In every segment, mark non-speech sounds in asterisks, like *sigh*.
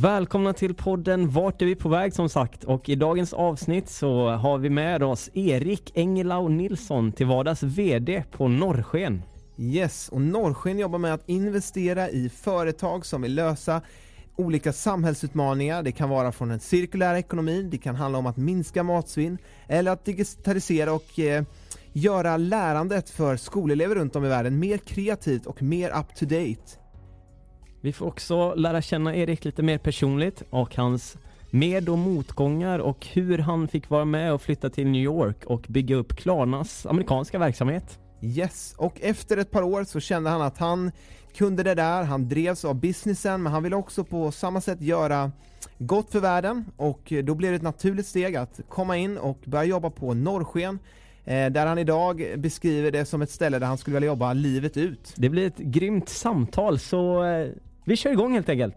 Välkomna till podden Vart är vi på väg som sagt och i dagens avsnitt så har vi med oss Erik Engelau Nilsson till vardags VD på Norrsken. Yes, och Norrsken jobbar med att investera i företag som vill lösa olika samhällsutmaningar. Det kan vara från en cirkulär ekonomi, det kan handla om att minska matsvinn eller att digitalisera och eh, göra lärandet för skolelever runt om i världen mer kreativt och mer up to date. Vi får också lära känna Erik lite mer personligt och hans med och motgångar och hur han fick vara med och flytta till New York och bygga upp Klarnas amerikanska verksamhet. Yes, och efter ett par år så kände han att han kunde det där, han drevs av businessen men han ville också på samma sätt göra gott för världen och då blev det ett naturligt steg att komma in och börja jobba på Norrsken eh, där han idag beskriver det som ett ställe där han skulle vilja jobba livet ut. Det blir ett grymt samtal så eh, vi kör igång helt enkelt.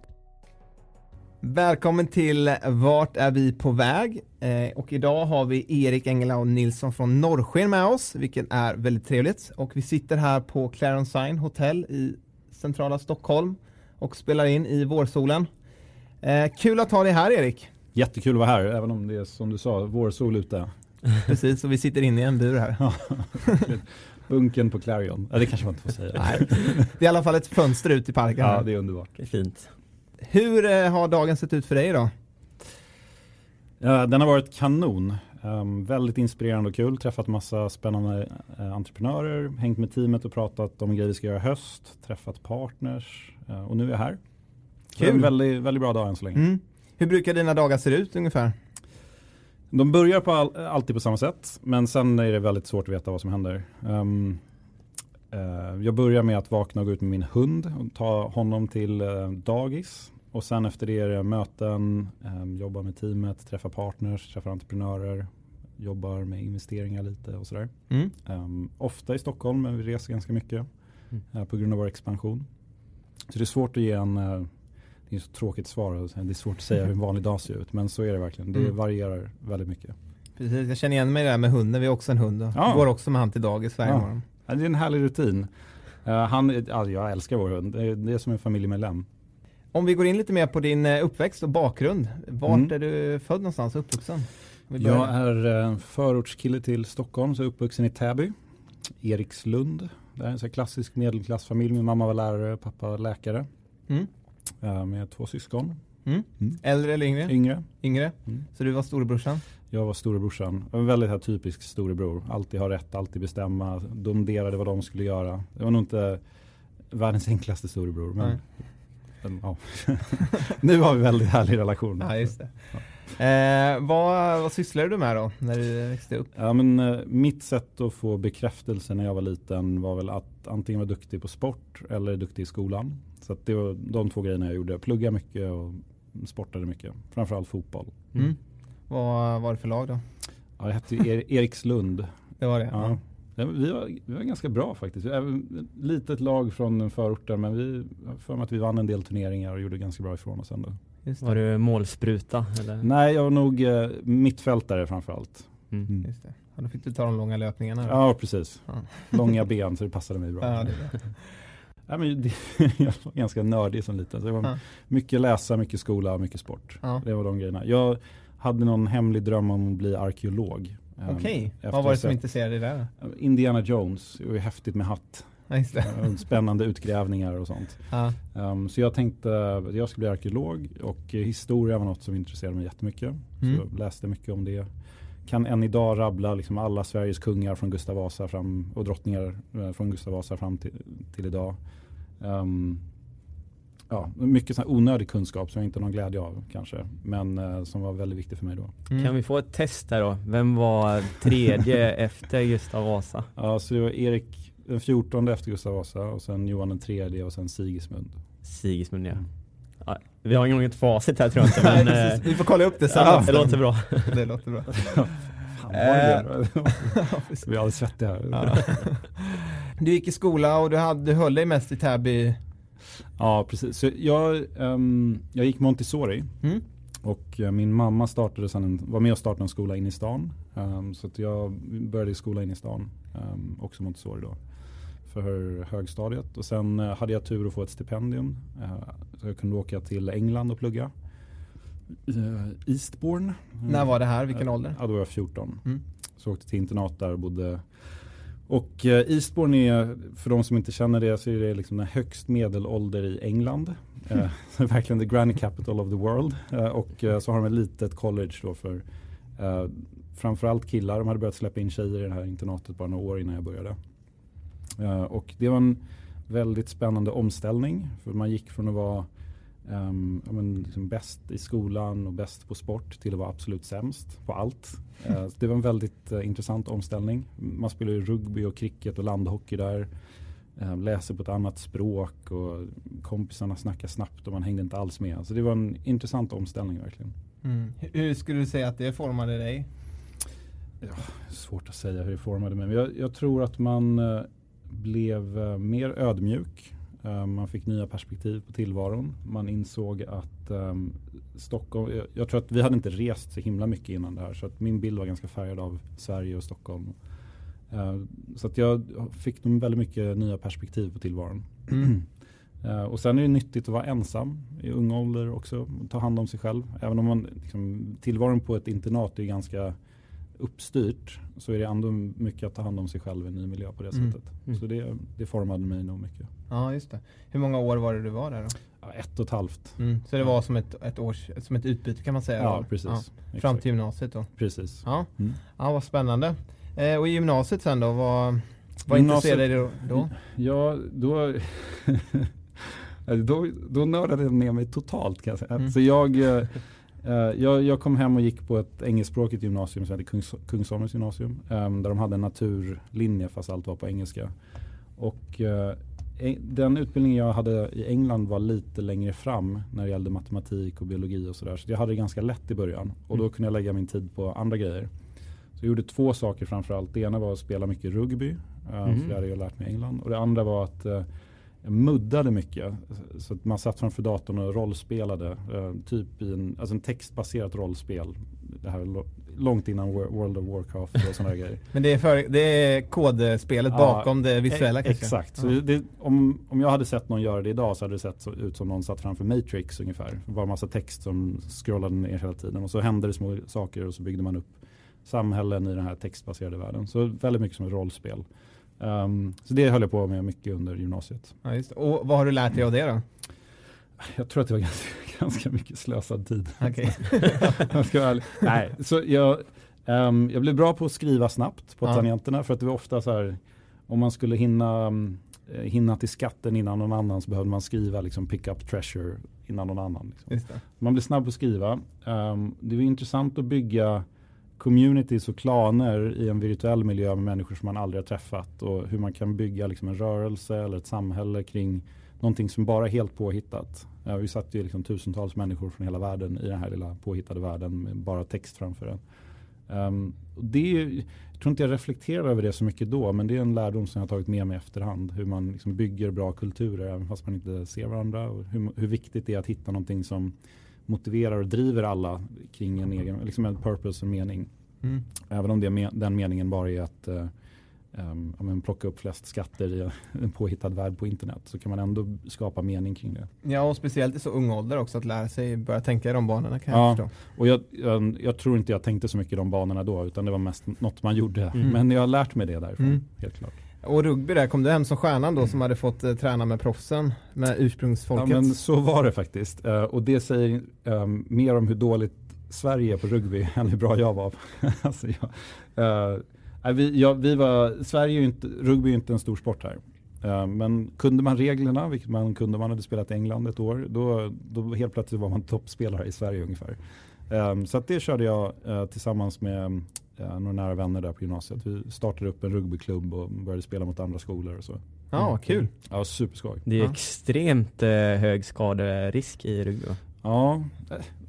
Välkommen till Vart är vi på väg? Eh, och idag har vi Erik Engelau Nilsson från Norrsken med oss, vilket är väldigt trevligt. Och vi sitter här på Clarence Sign Hotel i centrala Stockholm och spelar in i vårsolen. Eh, kul att ha dig här Erik. Jättekul att vara här, även om det är som du sa, vårsol ute. Precis, och vi sitter inne i en bur här. *laughs* Bunken på Clarion. Ja, det kanske man inte får säga. Nej. Det är i alla fall ett fönster ut i parken. Ja, det är underbart. Det är fint. Hur eh, har dagen sett ut för dig då? Ja, den har varit kanon. Um, väldigt inspirerande och kul. Träffat massa spännande uh, entreprenörer, hängt med teamet och pratat om grejer vi ska göra i höst. Träffat partners uh, och nu är jag här. Är en Kul. väldigt, väldigt bra dag än så länge. Mm. Hur brukar dina dagar se ut ungefär? De börjar på all, alltid på samma sätt, men sen är det väldigt svårt att veta vad som händer. Um, eh, jag börjar med att vakna och gå ut med min hund och ta honom till eh, dagis. Och sen efter det är det möten, um, jobba med teamet, träffa partners, träffa entreprenörer, jobbar med investeringar lite och sådär. Mm. Um, ofta i Stockholm, men vi reser ganska mycket Mm. eh, på grund av vår expansion. Så det är svårt att ge en, det är så tråkigt svar, det är svårt att säga hur en vanlig dag ser ut, men så är det verkligen. Det Mm. varierar väldigt mycket. Precis, jag känner igen mig i det där med hunden. Vi har också en hund och Ja. går också med han till dagis varje Ja. morgon. Ja, det är en härlig rutin. Uh, han, alltså jag älskar vår hund, det är, som en familjemedlem. Om vi går in lite mer på din eh, uppväxt och bakgrund. Vart Mm. är du född någonstans och uppvuxen? Jag är eh, förortskille till Stockholm, så uppvuxen i Täby, Erikslund. Det är en här klassisk medelklassfamilj. Min mamma var lärare, pappa var läkare. Mm. Eh, med två syskon. Mm. Mm. Äldre eller yngre? Yngre. Yngre. Mm. Så du var storebrorsan? Jag var storebrorsan. En väldigt här typisk storebror. Alltid ha rätt, alltid bestämma. Domderade vad de skulle göra. Det var nog inte världens enklaste storebror. Men, men, ja. *laughs* nu har vi väldigt härlig relation. Ja, just det. Eh, vad, vad sysslade du med då när du växte upp? Ja, men, eh, mitt sätt att få bekräftelse när jag var liten var väl att antingen vara duktig på sport eller duktig i skolan. Så att det var de två grejerna jag gjorde. Plugga mycket och sportade mycket. Framförallt fotboll. Mm. Vad var det för lag då? Ja, jag hette ju er- *laughs* Erikslund. Det var det? Ja. Ja, Vi, var, vi var ganska bra faktiskt. Vi är ett litet lag från förorten men vi jag för mig att vi vann en del turneringar och gjorde ganska bra ifrån oss ändå. Just det. Var du målspruta eller? Nej, jag var nog eh, mittfältare framförallt. Mm. Mm. Just det. Ja, då fick du ta de långa löpningarna. då. Ja, precis. Ja. Långa ben så det passade mig bra. Ja, det. Ja, men det, *laughs* jag var ganska nördig som liten. Så det var Ja. mycket läsa, mycket skola, mycket sport. Ja. Det var de grejerna. Jag hade någon hemlig dröm om att bli arkeolog. Ehm, Okej, efter vad var det som intresserade dig där? Indiana Jones, det var ju häftigt med hatt. Ja, just det. Eh, Spännande utgrävningar och sånt. Ja. Um, så jag tänkte att jag skulle bli arkeolog och historia var något som intresserade mig jättemycket. Mm. Så jag läste mycket om det. Kan än idag rabbla liksom alla Sveriges kungar från Gustav Vasa fram och drottningar eh, från Gustav Vasa fram till, till idag. Um, ja, mycket sån här onödig kunskap som jag inte har någon glädje av kanske. Men eh, som var väldigt viktig för mig då. Mm. Kan vi få ett test där då? Vem var tredje *laughs* efter Gustav Vasa? Ja, så det var Erik den 14 efter Gustav Vasa och sen Johan den tredje och sen Sigismund. Sigismund ja. ja. Vi har inget facit här tror jag inte *laughs* men eh, Vi får kolla upp det sen. ja, det låter bra. *laughs* det låter bra. Fan, det det? Vi är alldeles svettiga här. Ja. Du gick i skola och du, hade, du höll dig mest i Täby. Ja, precis. Så jag, ehm, jag gick Montessori Mm. och eh, min mamma startade sen en, var med och startade en skola inne i stan. Ehm, så jag började i skola inne i stan, um, också Montessori då, för högstadiet. Och sen eh, hade jag tur att få ett stipendium. eh, så jag kunde åka till England och plugga. Uh, Eastbourne. När var det här? Vilken ålder? Ja, då var jag 14. Mm. Så åkte till internat där och bodde. Och eh, Eastbourne är, för de som inte känner det, så är det liksom den högst medelålder i England. Eh, *laughs* så verkligen the granny capital of the world. Eh, och eh, så har de ett litet college då för eh, framförallt killar. De hade börjat släppa in tjejer i det här internatet bara några år innan jag började. Eh, och det var en väldigt spännande omställning. För man gick från att vara um, ja, men liksom bäst i skolan och bäst på sport till att vara absolut sämst på allt. Så det var en väldigt eh, intressant omställning. Man spelar ju rugby och cricket och landhockey där. Eh, läser på ett annat språk och kompisarna snackar snabbt och man hängde inte alls med. Så det var en intressant omställning verkligen. Mm. Hur skulle du säga att det formade dig? Svårt att säga hur det formade mig. Men jag, jag tror att man eh, blev mer ödmjuk. Eh, man fick nya perspektiv på tillvaron. Man insåg att ehm, Stockholm, jag, jag tror att vi hade inte rest så himla mycket innan det här. Så att min bild var ganska färgad av Sverige och Stockholm. Eh, så att jag fick nog väldigt mycket nya perspektiv på tillvaron. *clears throat* Eh, och sen är det nyttigt att vara ensam i ung ålder också. Ta hand om sig själv. Även om man, liksom, tillvaron på ett internat är ganska uppstyrt så är det ändå mycket att ta hand om sig själv i en ny miljö på det Mm. sättet. Mm. Så det, det formade mig nog mycket. Ja, just det. Hur många år var det du var där då? Ja, ett och ett halvt. Mm. Så det var som ett, ett, års, som ett utbyte kan man säga? Ja, då? precis. Ja. Fram till gymnasiet då? Precis. Ja, Mm. ja vad spännande. Eh, och i gymnasiet sen då? Vad, vad intresserade dig då? Ja, då, *laughs* då, då nördade jag ner mig totalt kan jag säga. Mm. Så jag, eh, jag, jag kom hem och gick på ett engelskspråkigt gymnasium som heter Kungs, Kungsholmens gymnasium. eh, där de hade en naturlinje fast allt var på engelska. Och eh, den utbildningen jag hade i England var lite längre fram när det gällde matematik och biologi och sådär. Så jag hade det ganska lätt i början och då Mm. kunde jag lägga min tid på andra grejer. Så jag gjorde två saker framförallt. Det ena var att spela mycket rugby, eh, Mhm. för det hade jag lärt mig i England. Och det andra var att eh, jag muddade mycket. Så att man satt framför datorn och rollspelade. Eh, typ i en, alltså en textbaserat rollspel. Det här långt innan Wor- World of Warcraft och sådana grejer. *laughs* Men det är, för, det är kodspelet Ja, bakom det visuella E- kanske? Exakt. Så Ja. det, om, om jag hade sett någon göra det idag så hade det sett ut som någon satt framför Matrix ungefär. Det var en massa text som scrollade ner hela tiden. Och så hände det små saker och så byggde man upp samhällen i den här textbaserade världen. Så väldigt mycket som ett rollspel. Ehm, så det höll jag på med mycket under gymnasiet. Ja. Och vad har du lärt dig av det då? Jag tror att det var ganska, *laughs* ganska mycket slösad tid. Okej. *laughs* jag ska vara ärlig. Nej, så jag, ehm, jag blev bra på att skriva snabbt på Ja. tangenterna för att det var ofta så här om man skulle hinna, eh, hinna till skatten innan någon annan så behövde man skriva liksom pick up treasure innan någon annan. Liksom. Man blev snabb på att skriva. Ehm, det var intressant att bygga communities och klaner i en virtuell miljö med människor som man aldrig har träffat och hur man kan bygga liksom en rörelse eller ett samhälle kring någonting som bara är helt påhittat. Vi satt ju liksom tusentals människor från hela världen i den här lilla påhittade världen med bara text framför en. Ehm, det är, jag tror inte jag reflekterar över det så mycket då men det är en lärdom som jag har tagit med mig i efterhand. Hur man liksom bygger bra kulturer även fast man inte ser varandra och hur, hur viktigt det är att hitta någonting som motiverar och driver alla kring en egen, liksom en purpose och mening. Mm. Även om det, den meningen bara är att eh, ja, men plocka upp flest skatter i *laughs* en påhittad värld på internet så kan man ändå skapa mening kring det. Ja, och speciellt i så ung ålder också att lära sig börja tänka i de banorna kan Ja. jag förstå. Och jag, jag, jag tror inte jag tänkte så mycket i de banorna då utan det var mest något man gjorde. Mm. Men jag har lärt mig det därifrån, Mm. helt klart. Och rugby där, kom du hem som stjärnan då som hade fått eh, träna med proffsen, med ursprungsfolket? Ja, men så var det faktiskt. Eh, och det säger ehm, mer om hur dåligt Sverige är på rugby *laughs* än hur bra jag var. *laughs* alltså, jag, eh, vi, ja, vi var, Sverige är ju inte, rugby är ju inte en stor sport här. Eh, men kunde man reglerna, vilket man kunde, om man hade spelat i England ett år, då, då helt plötsligt var man toppspelare i Sverige ungefär. Um, så att det körde jag uh, tillsammans med uh, några nära vänner där på gymnasiet. Vi startade upp en rugbyklubb och började spela mot andra skolor och så. Ja, kul. Ja, superskoj. Det är Ja. extremt eh, hög skaderisk i rugby va? Ja,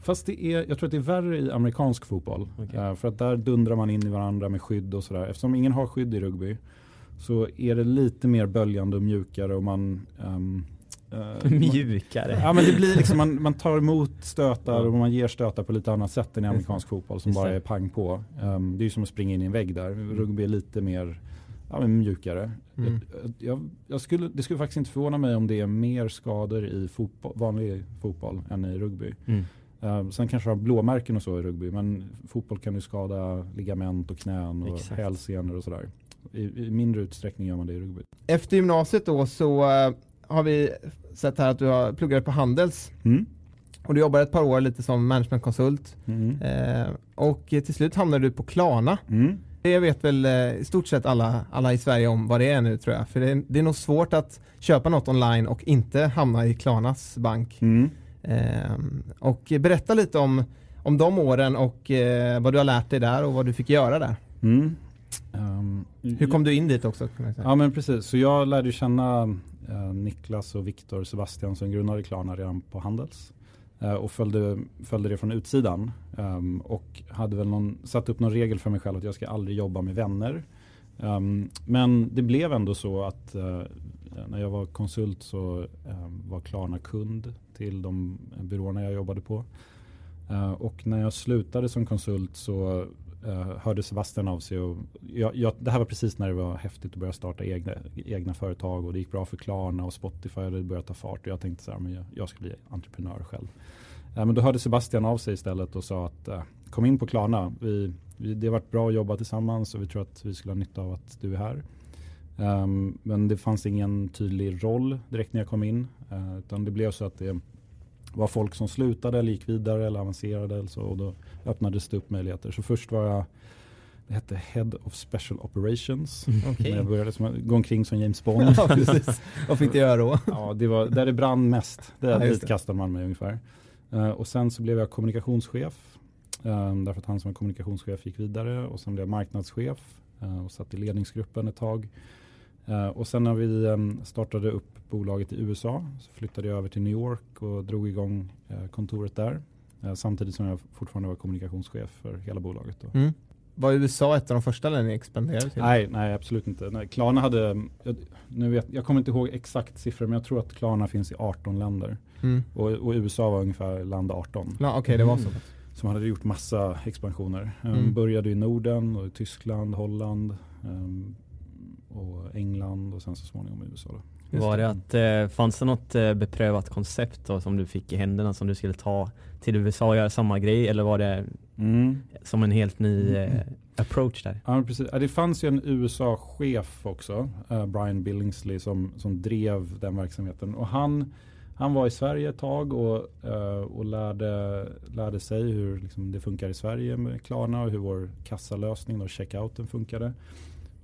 fast det är, jag tror att det är värre i amerikansk fotboll. Eh, för att där dundrar man in i varandra med skydd och sådär. Eftersom ingen har skydd i rugby så är det lite mer böljande och mjukare och man ehm, eh, Mjukare. Ja men det blir liksom, man, man tar emot stötar och man ger stötar på lite annat sätt än i amerikansk fotboll som bara är pang på. Ehm, det är ju som att springa in i en vägg där. Rugby är lite mer ja, men mjukare. Mm. Jag, jag, skulle, det skulle faktiskt inte förvåna mig om det är mer skador i fotboll, vanlig fotboll än i rugby. Mm. Uh, sen kanske har blåmärken och så i rugby men fotboll kan ju skada ligament och knän och Exakt. hälsenor och sådär. I, I mindre utsträckning gör man det i rugby. Efter gymnasiet då så eh, har vi sett här att du har pluggat på Handels Mm. och du jobbade ett par år lite som managementkonsult Mm. eh, och eh, till slut hamnade du på Klarna. Mm. Det vet väl eh, i stort sett alla, alla i Sverige om vad det är nu tror jag. För det är, det är nog svårt att köpa något online och inte hamna i Klarnas bank. Mm. Ehm, och berätta lite om, om de åren och eh, vad du har lärt dig där och vad du fick göra där. Ehm, Hur kom du in dit också? Ja men precis, så jag lärde känna eh, Niklas och Viktor Sebastian som grundade Klarna redan på Handels. Eh, och följde, följde det från utsidan. Ehm, och hade väl någon, satt upp någon regel för mig själv att jag ska aldrig jobba med vänner. Ehm, men det blev ändå så att eh, när jag var konsult så var Klarna kund till de byråerna jag jobbade på. Eh, och när jag slutade som konsult så Eh, hörde Sebastian av sig. Och jag, jag, det här var precis när det var häftigt att börja starta egna, egna företag och det gick bra för Klarna och Spotify hade börjat ta fart. Och jag tänkte så här, men jag, jag ska bli entreprenör själv. Eh, men då hörde Sebastian av sig istället och sa att eh, kom in på Klarna. Vi, vi, det har varit bra att jobba tillsammans och vi tror att vi skulle ha nytta av att du är här. Um, men det fanns ingen tydlig roll direkt när jag kom in. Uh, utan det blev så att det var folk som slutade eller gick vidare eller avancerade. Eller så, och då öppnades det upp möjligheter. Så först var jag det hette Head of Special Operations. Okej. När jag började som, gå omkring som James Bond. Ja, precis. Vad fick du göra då? *laughs* ja, det var där det brann mest. Det, Ja, dit kastade man mig ungefär. Eh, och sen så blev jag kommunikationschef. eh, därför att han som var kommunikationschef gick vidare. Och sen blev jag marknadschef eh, och satt i ledningsgruppen ett tag. Eh, och sen när vi eh, startade upp bolaget i USA så flyttade jag över till New York och drog igång eh, kontoret där. Eh, samtidigt som jag fortfarande var kommunikationschef för hela bolaget. Mm. Var USA ett av de första länderna ni expanderade till? Nej, nej absolut inte. Nej, Klarna hade, jag, nu vet, jag kommer inte ihåg exakt siffror men jag tror att Klarna finns i 18 länder. Mm. Och, och USA var ungefär land 18. Ja, Okej, det var så. Som hade gjort massa expansioner. Um, Mm. Började i Norden och i Tyskland, Holland um, England och sen så småningom i USA. Då. Var det. att, eh, fanns det något eh, beprövat koncept då, som du fick i händerna som du skulle ta till USA och göra samma grej eller var det som en helt ny eh, approach där? Ja, precis. Ja, Det fanns ju en USA-chef också, eh, Brian Billingsley, som, som drev den verksamheten. Och han, han var i Sverige ett tag och, eh, och lärde, lärde sig hur liksom, det funkar i Sverige med Klarna och hur vår kassalösning, då, checkouten, funkade.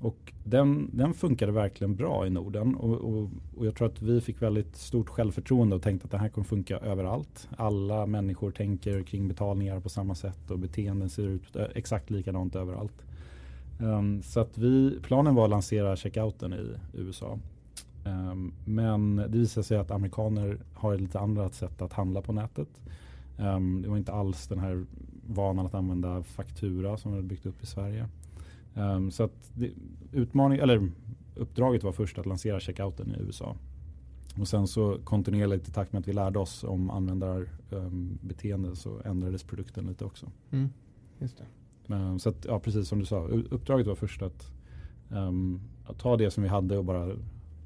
Och den, den funkade verkligen bra i Norden och, och, och jag tror att vi fick väldigt stort självförtroende och tänkte att det här kommer funka överallt. Alla människor tänker kring betalningar på samma sätt och beteenden ser ut eh, exakt likadant överallt. Um, så att vi, planen var att lansera checkouten i USA. Um, men det visade sig att amerikaner har ett lite annat sätt att handla på nätet. Um, det var inte alls den här vanan att använda faktura som vi hade byggt upp i Sverige. Um, så att det, utmaning, eller uppdraget var först att lansera checkouten i USA. Och sen så kontinuerligt i takt med att vi lärde oss om användarbeteende så ändrades produkten lite också. Mm. Just det. Men, så att, ja, precis som du sa, uppdraget var först att, ehm, att ta det som vi hade och bara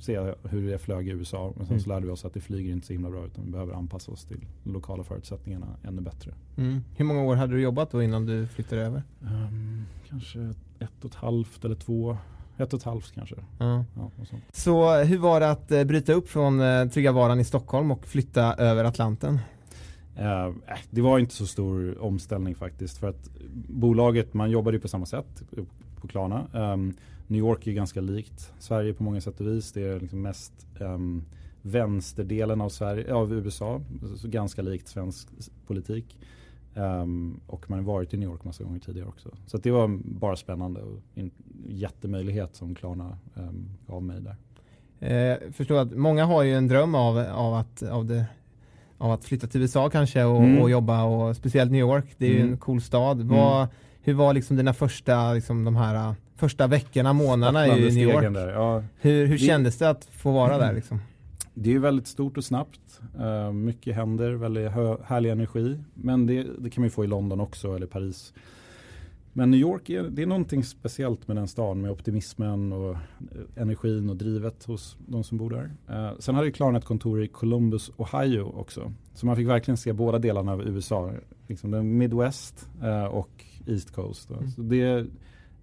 se hur det flög i USA. Men sen så Mm. lärde vi oss att det flyger inte så himla bra utan vi behöver anpassa oss till lokala förutsättningarna ännu bättre. Mm. Hur många år hade du jobbat då innan du flyttade över? Ehm, kanske ett och ett halvt eller två ett och ett halvt kanske. Ja. Ja. Så hur var det att eh, bryta upp från eh, trygga varan i Stockholm och flytta över Atlanten? Eh, äh, det var inte så stor omställning faktiskt för att bolaget, man jobbade ju på samma sätt på Klarna. Ehm, New York är ganska likt Sverige på många sätt och vis. Det är liksom mest um, vänsterdelen av, Sverige, av USA, så ganska likt svensk politik. Um, och man har varit i New York massa gånger tidigare också. Så det var bara spännande och en jättemöjlighet som Klarna um, gav mig där. Eh, förstår att många har ju en dröm av, av, att, av, det, av att flytta till USA kanske och, Mm. och jobba och speciellt New York, det är ju Mm. en cool stad. Vad, hur var liksom dina första, liksom de här första veckorna, månaderna i New York? Där. Ja, Hur, hur Det- kändes det att få vara där liksom? Det är väldigt stort och snabbt. Eh, mycket händer, väldigt hö- härlig energi. Men det, det kan man ju få i London också eller Paris. Men New York är, det är någonting speciellt med den stan med optimismen och eh, energin och drivet hos de som bor där. Eh, sen hade ju Klarna ett kontor i Columbus, Ohio också. Så man fick verkligen se båda delarna av USA. Liksom den Midwest eh, och East Coast. Mm. Så det,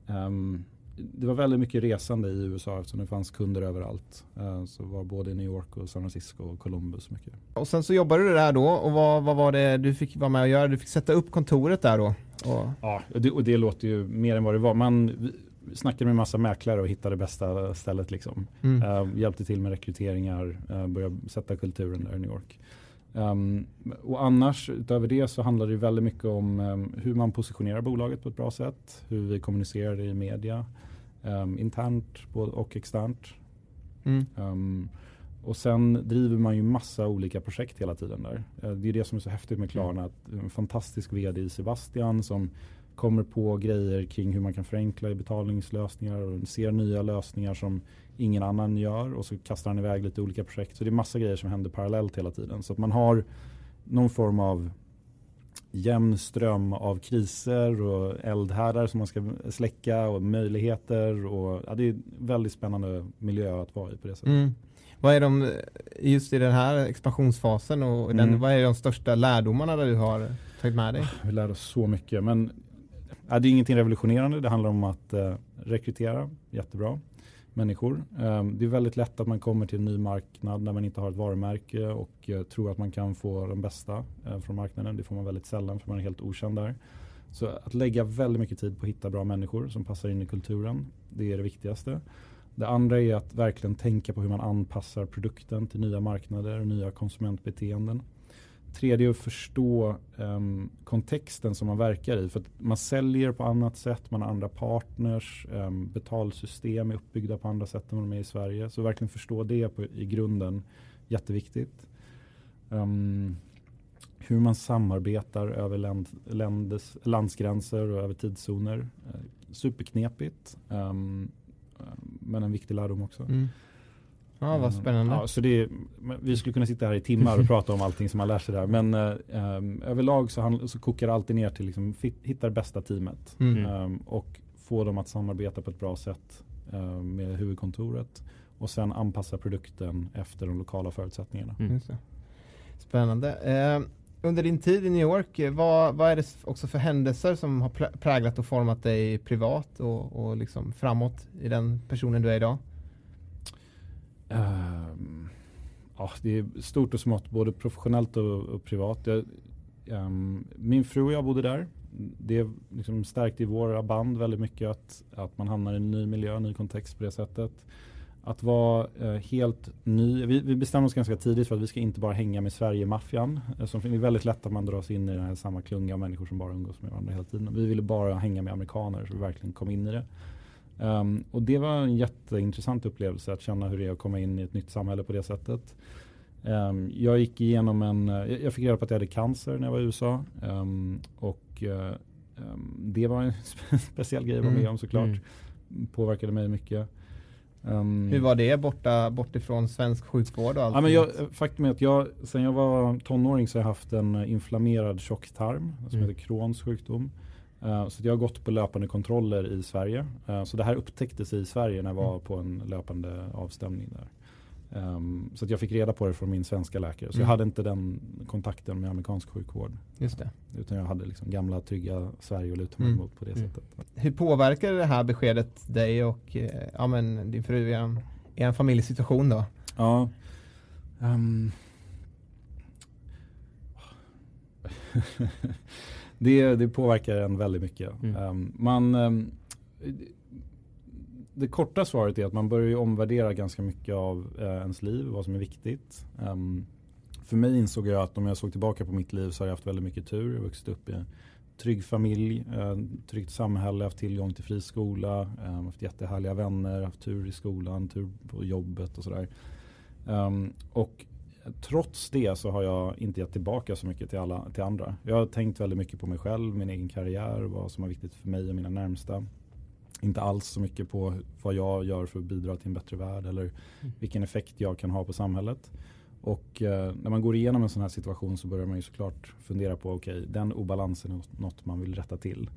ehm, det var väldigt mycket resande i USA eftersom det fanns kunder överallt. Eh, så var både i New York och San Francisco och Columbus mycket. Och sen så jobbade du där då och vad, vad var det du fick vara med och göra? Du fick sätta upp kontoret där då? Och, Ja, och det, och det låter ju mer än vad det var. Man snackade med massa mäklare och hittade bästa stället liksom. mm. Eh, hjälpte till med rekryteringar, uh, började sätta kulturen där i New York. Um, och annars utöver det så handlar det väldigt mycket om um, hur man positionerar bolaget på ett bra sätt. Hur vi kommunicerar det i media. Um, internt och externt. Mm. Och sen driver man ju massa olika projekt hela tiden där. Eh, Det är det som är så häftigt med Klarna. Att en fantastisk vd i Sebastian som kommer på grejer kring hur man kan förenkla i betalningslösningar och ser nya lösningar som ingen annan gör och så kastar han iväg lite olika projekt. Så det är massa grejer som händer parallellt hela tiden. Så att man har någon form av jämn ström av kriser och eldhärdar som man ska släcka och möjligheter. Och, ja, det är en väldigt spännande miljö att vara i på det sättet. Mm. Vad är de, just i den här expansionsfasen och den, Mm. vad är de största lärdomarna där du har tagit med dig? Vi lärde oss så mycket. Men ja, det är ingenting revolutionerande. Det handlar om att eh, rekrytera jättebra människor. Eh, det är väldigt lätt att man kommer till en ny marknad när man inte har ett varumärke och eh, tror att man kan få de bästa eh, från marknaden. Det får man väldigt sällan för man är helt okänd där. Så att lägga väldigt mycket tid på att hitta bra människor som passar in i kulturen. Det är det viktigaste. Det andra är att verkligen tänka på hur man anpassar produkten till nya marknader och nya konsumentbeteenden. Tredje är att förstå um, kontexten som man verkar i. För att man säljer på annat sätt, man har andra partners, um, betalsystem är uppbyggda på andra sätt än vad de är i Sverige. Så verkligen förstå det på, i grunden, jätteviktigt. Um, hur man samarbetar över land, landes, landsgränser och över tidszoner. Eh, superknepigt. men en viktig lärdom också. Mm. Ja, vad spännande. Ja, så det vi skulle kunna sitta här i timmar och *laughs* prata om allting som man lär sig där. Men eh, ehm, överlag så, handl- så kokar det alltid ner till liksom, fit, hitta det bästa teamet. Mm. Ehm, och få dem att samarbeta på ett bra sätt eh, med huvudkontoret. Och sen anpassa produkten efter de lokala förutsättningarna. Mm. Spännande. Eh, under din tid i New York, eh, vad, vad är det också för händelser som har prä- präglat och format dig privat och, och liksom framåt i den personen du är idag? Ehm, ja, det är stort och smått, både professionellt och, och privat. Jag, um, min fru och jag bodde där. Det liksom stärkte i våra band väldigt mycket att, att man hamnar i en ny miljö, en ny kontext på det sättet. Att vara eh, helt ny. Vi, vi bestämde oss ganska tidigt för att vi ska inte bara hänga med Sverige-maffian. Eh, som det är väldigt lätt att man dras in i den här samma klunga av människor som bara umgås med varandra hela tiden. Vi ville bara hänga med amerikaner så vi verkligen kom in i det. Um, och det var en jätteintressant upplevelse att känna hur det är att komma in i ett nytt samhälle på det sättet. Um, jag gick igenom en, uh, jag fick reda på att jag hade cancer när jag var i USA. Um, och uh, um, det var en *laughs* spe- speciell grej att vara med Mm. om såklart. Mm. Påverkade mig mycket. Um, Hur var det borta, bort ifrån svensk sjukvård och allt? Ja, men jag, faktum är att jag, sen jag var tonåring så har jag haft en eh, inflammerad tjocktarm som Mm. heter Crohns sjukdom. Eh, så jag har gått på löpande kontroller i Sverige. Eh, så det här upptäcktes i Sverige när jag var Mm. på en löpande avstämning där. Um, så jag fick reda på det från min svenska läkare. Så Mm. jag hade inte den kontakten med amerikansk sjukvård. Just det. Utan jag hade liksom gamla trygga Sverige att luta mig Mm. mot på det Mm. sättet. Hur påverkar det här beskedet dig och eh, ja, men din fru, er, er familjesituation då? Ja. Ehm. Det, det påverkar en väldigt mycket. Mm. Ehm, man, ehm, det korta svaret är att man börjar omvärdera ganska mycket av eh, ens liv, vad som är viktigt. Ehm, för mig insåg jag att om jag såg tillbaka på mitt liv så har jag haft väldigt mycket tur. Jag har vuxit upp i en trygg familj, eh, tryggt samhälle, haft tillgång till fri skola, eh, haft jättehärliga vänner, haft tur i skolan, tur på jobbet och sådär. Och trots det så har jag inte gett tillbaka så mycket till, alla, till andra. Jag har tänkt väldigt mycket på mig själv, min egen karriär, vad som är viktigt för mig och mina närmsta. Inte alls så mycket på vad jag gör för att bidra till en bättre värld eller vilken effekt jag kan ha på samhället. Och eh, när man går igenom en sån här situation så börjar man ju såklart fundera på okej, den obalansen är något man vill rätta till.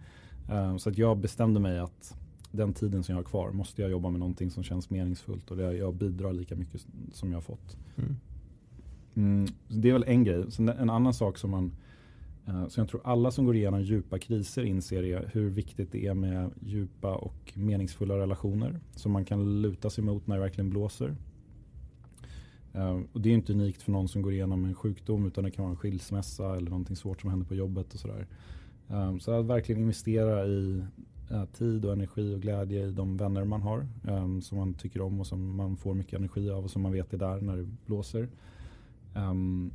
Eh, så att jag bestämde mig att den tiden som jag har kvar måste jag jobba med någonting som känns meningsfullt och det jag bidrar lika mycket som jag har fått. Mm. Mm, det är väl en grej. Sen en annan sak som man eh, så jag tror alla som går igenom djupa kriser inser är hur viktigt det är med djupa och meningsfulla relationer som man kan luta sig mot när det verkligen blåser. Eh, och det är inte unikt för någon som går igenom en sjukdom utan det kan vara en skilsmässa eller någonting svårt som händer på jobbet och sådär. Eh, så att verkligen investera i tid och energi och glädje i de vänner man har som man tycker om och som man får mycket energi av och som man vet är där när det blåser. Um,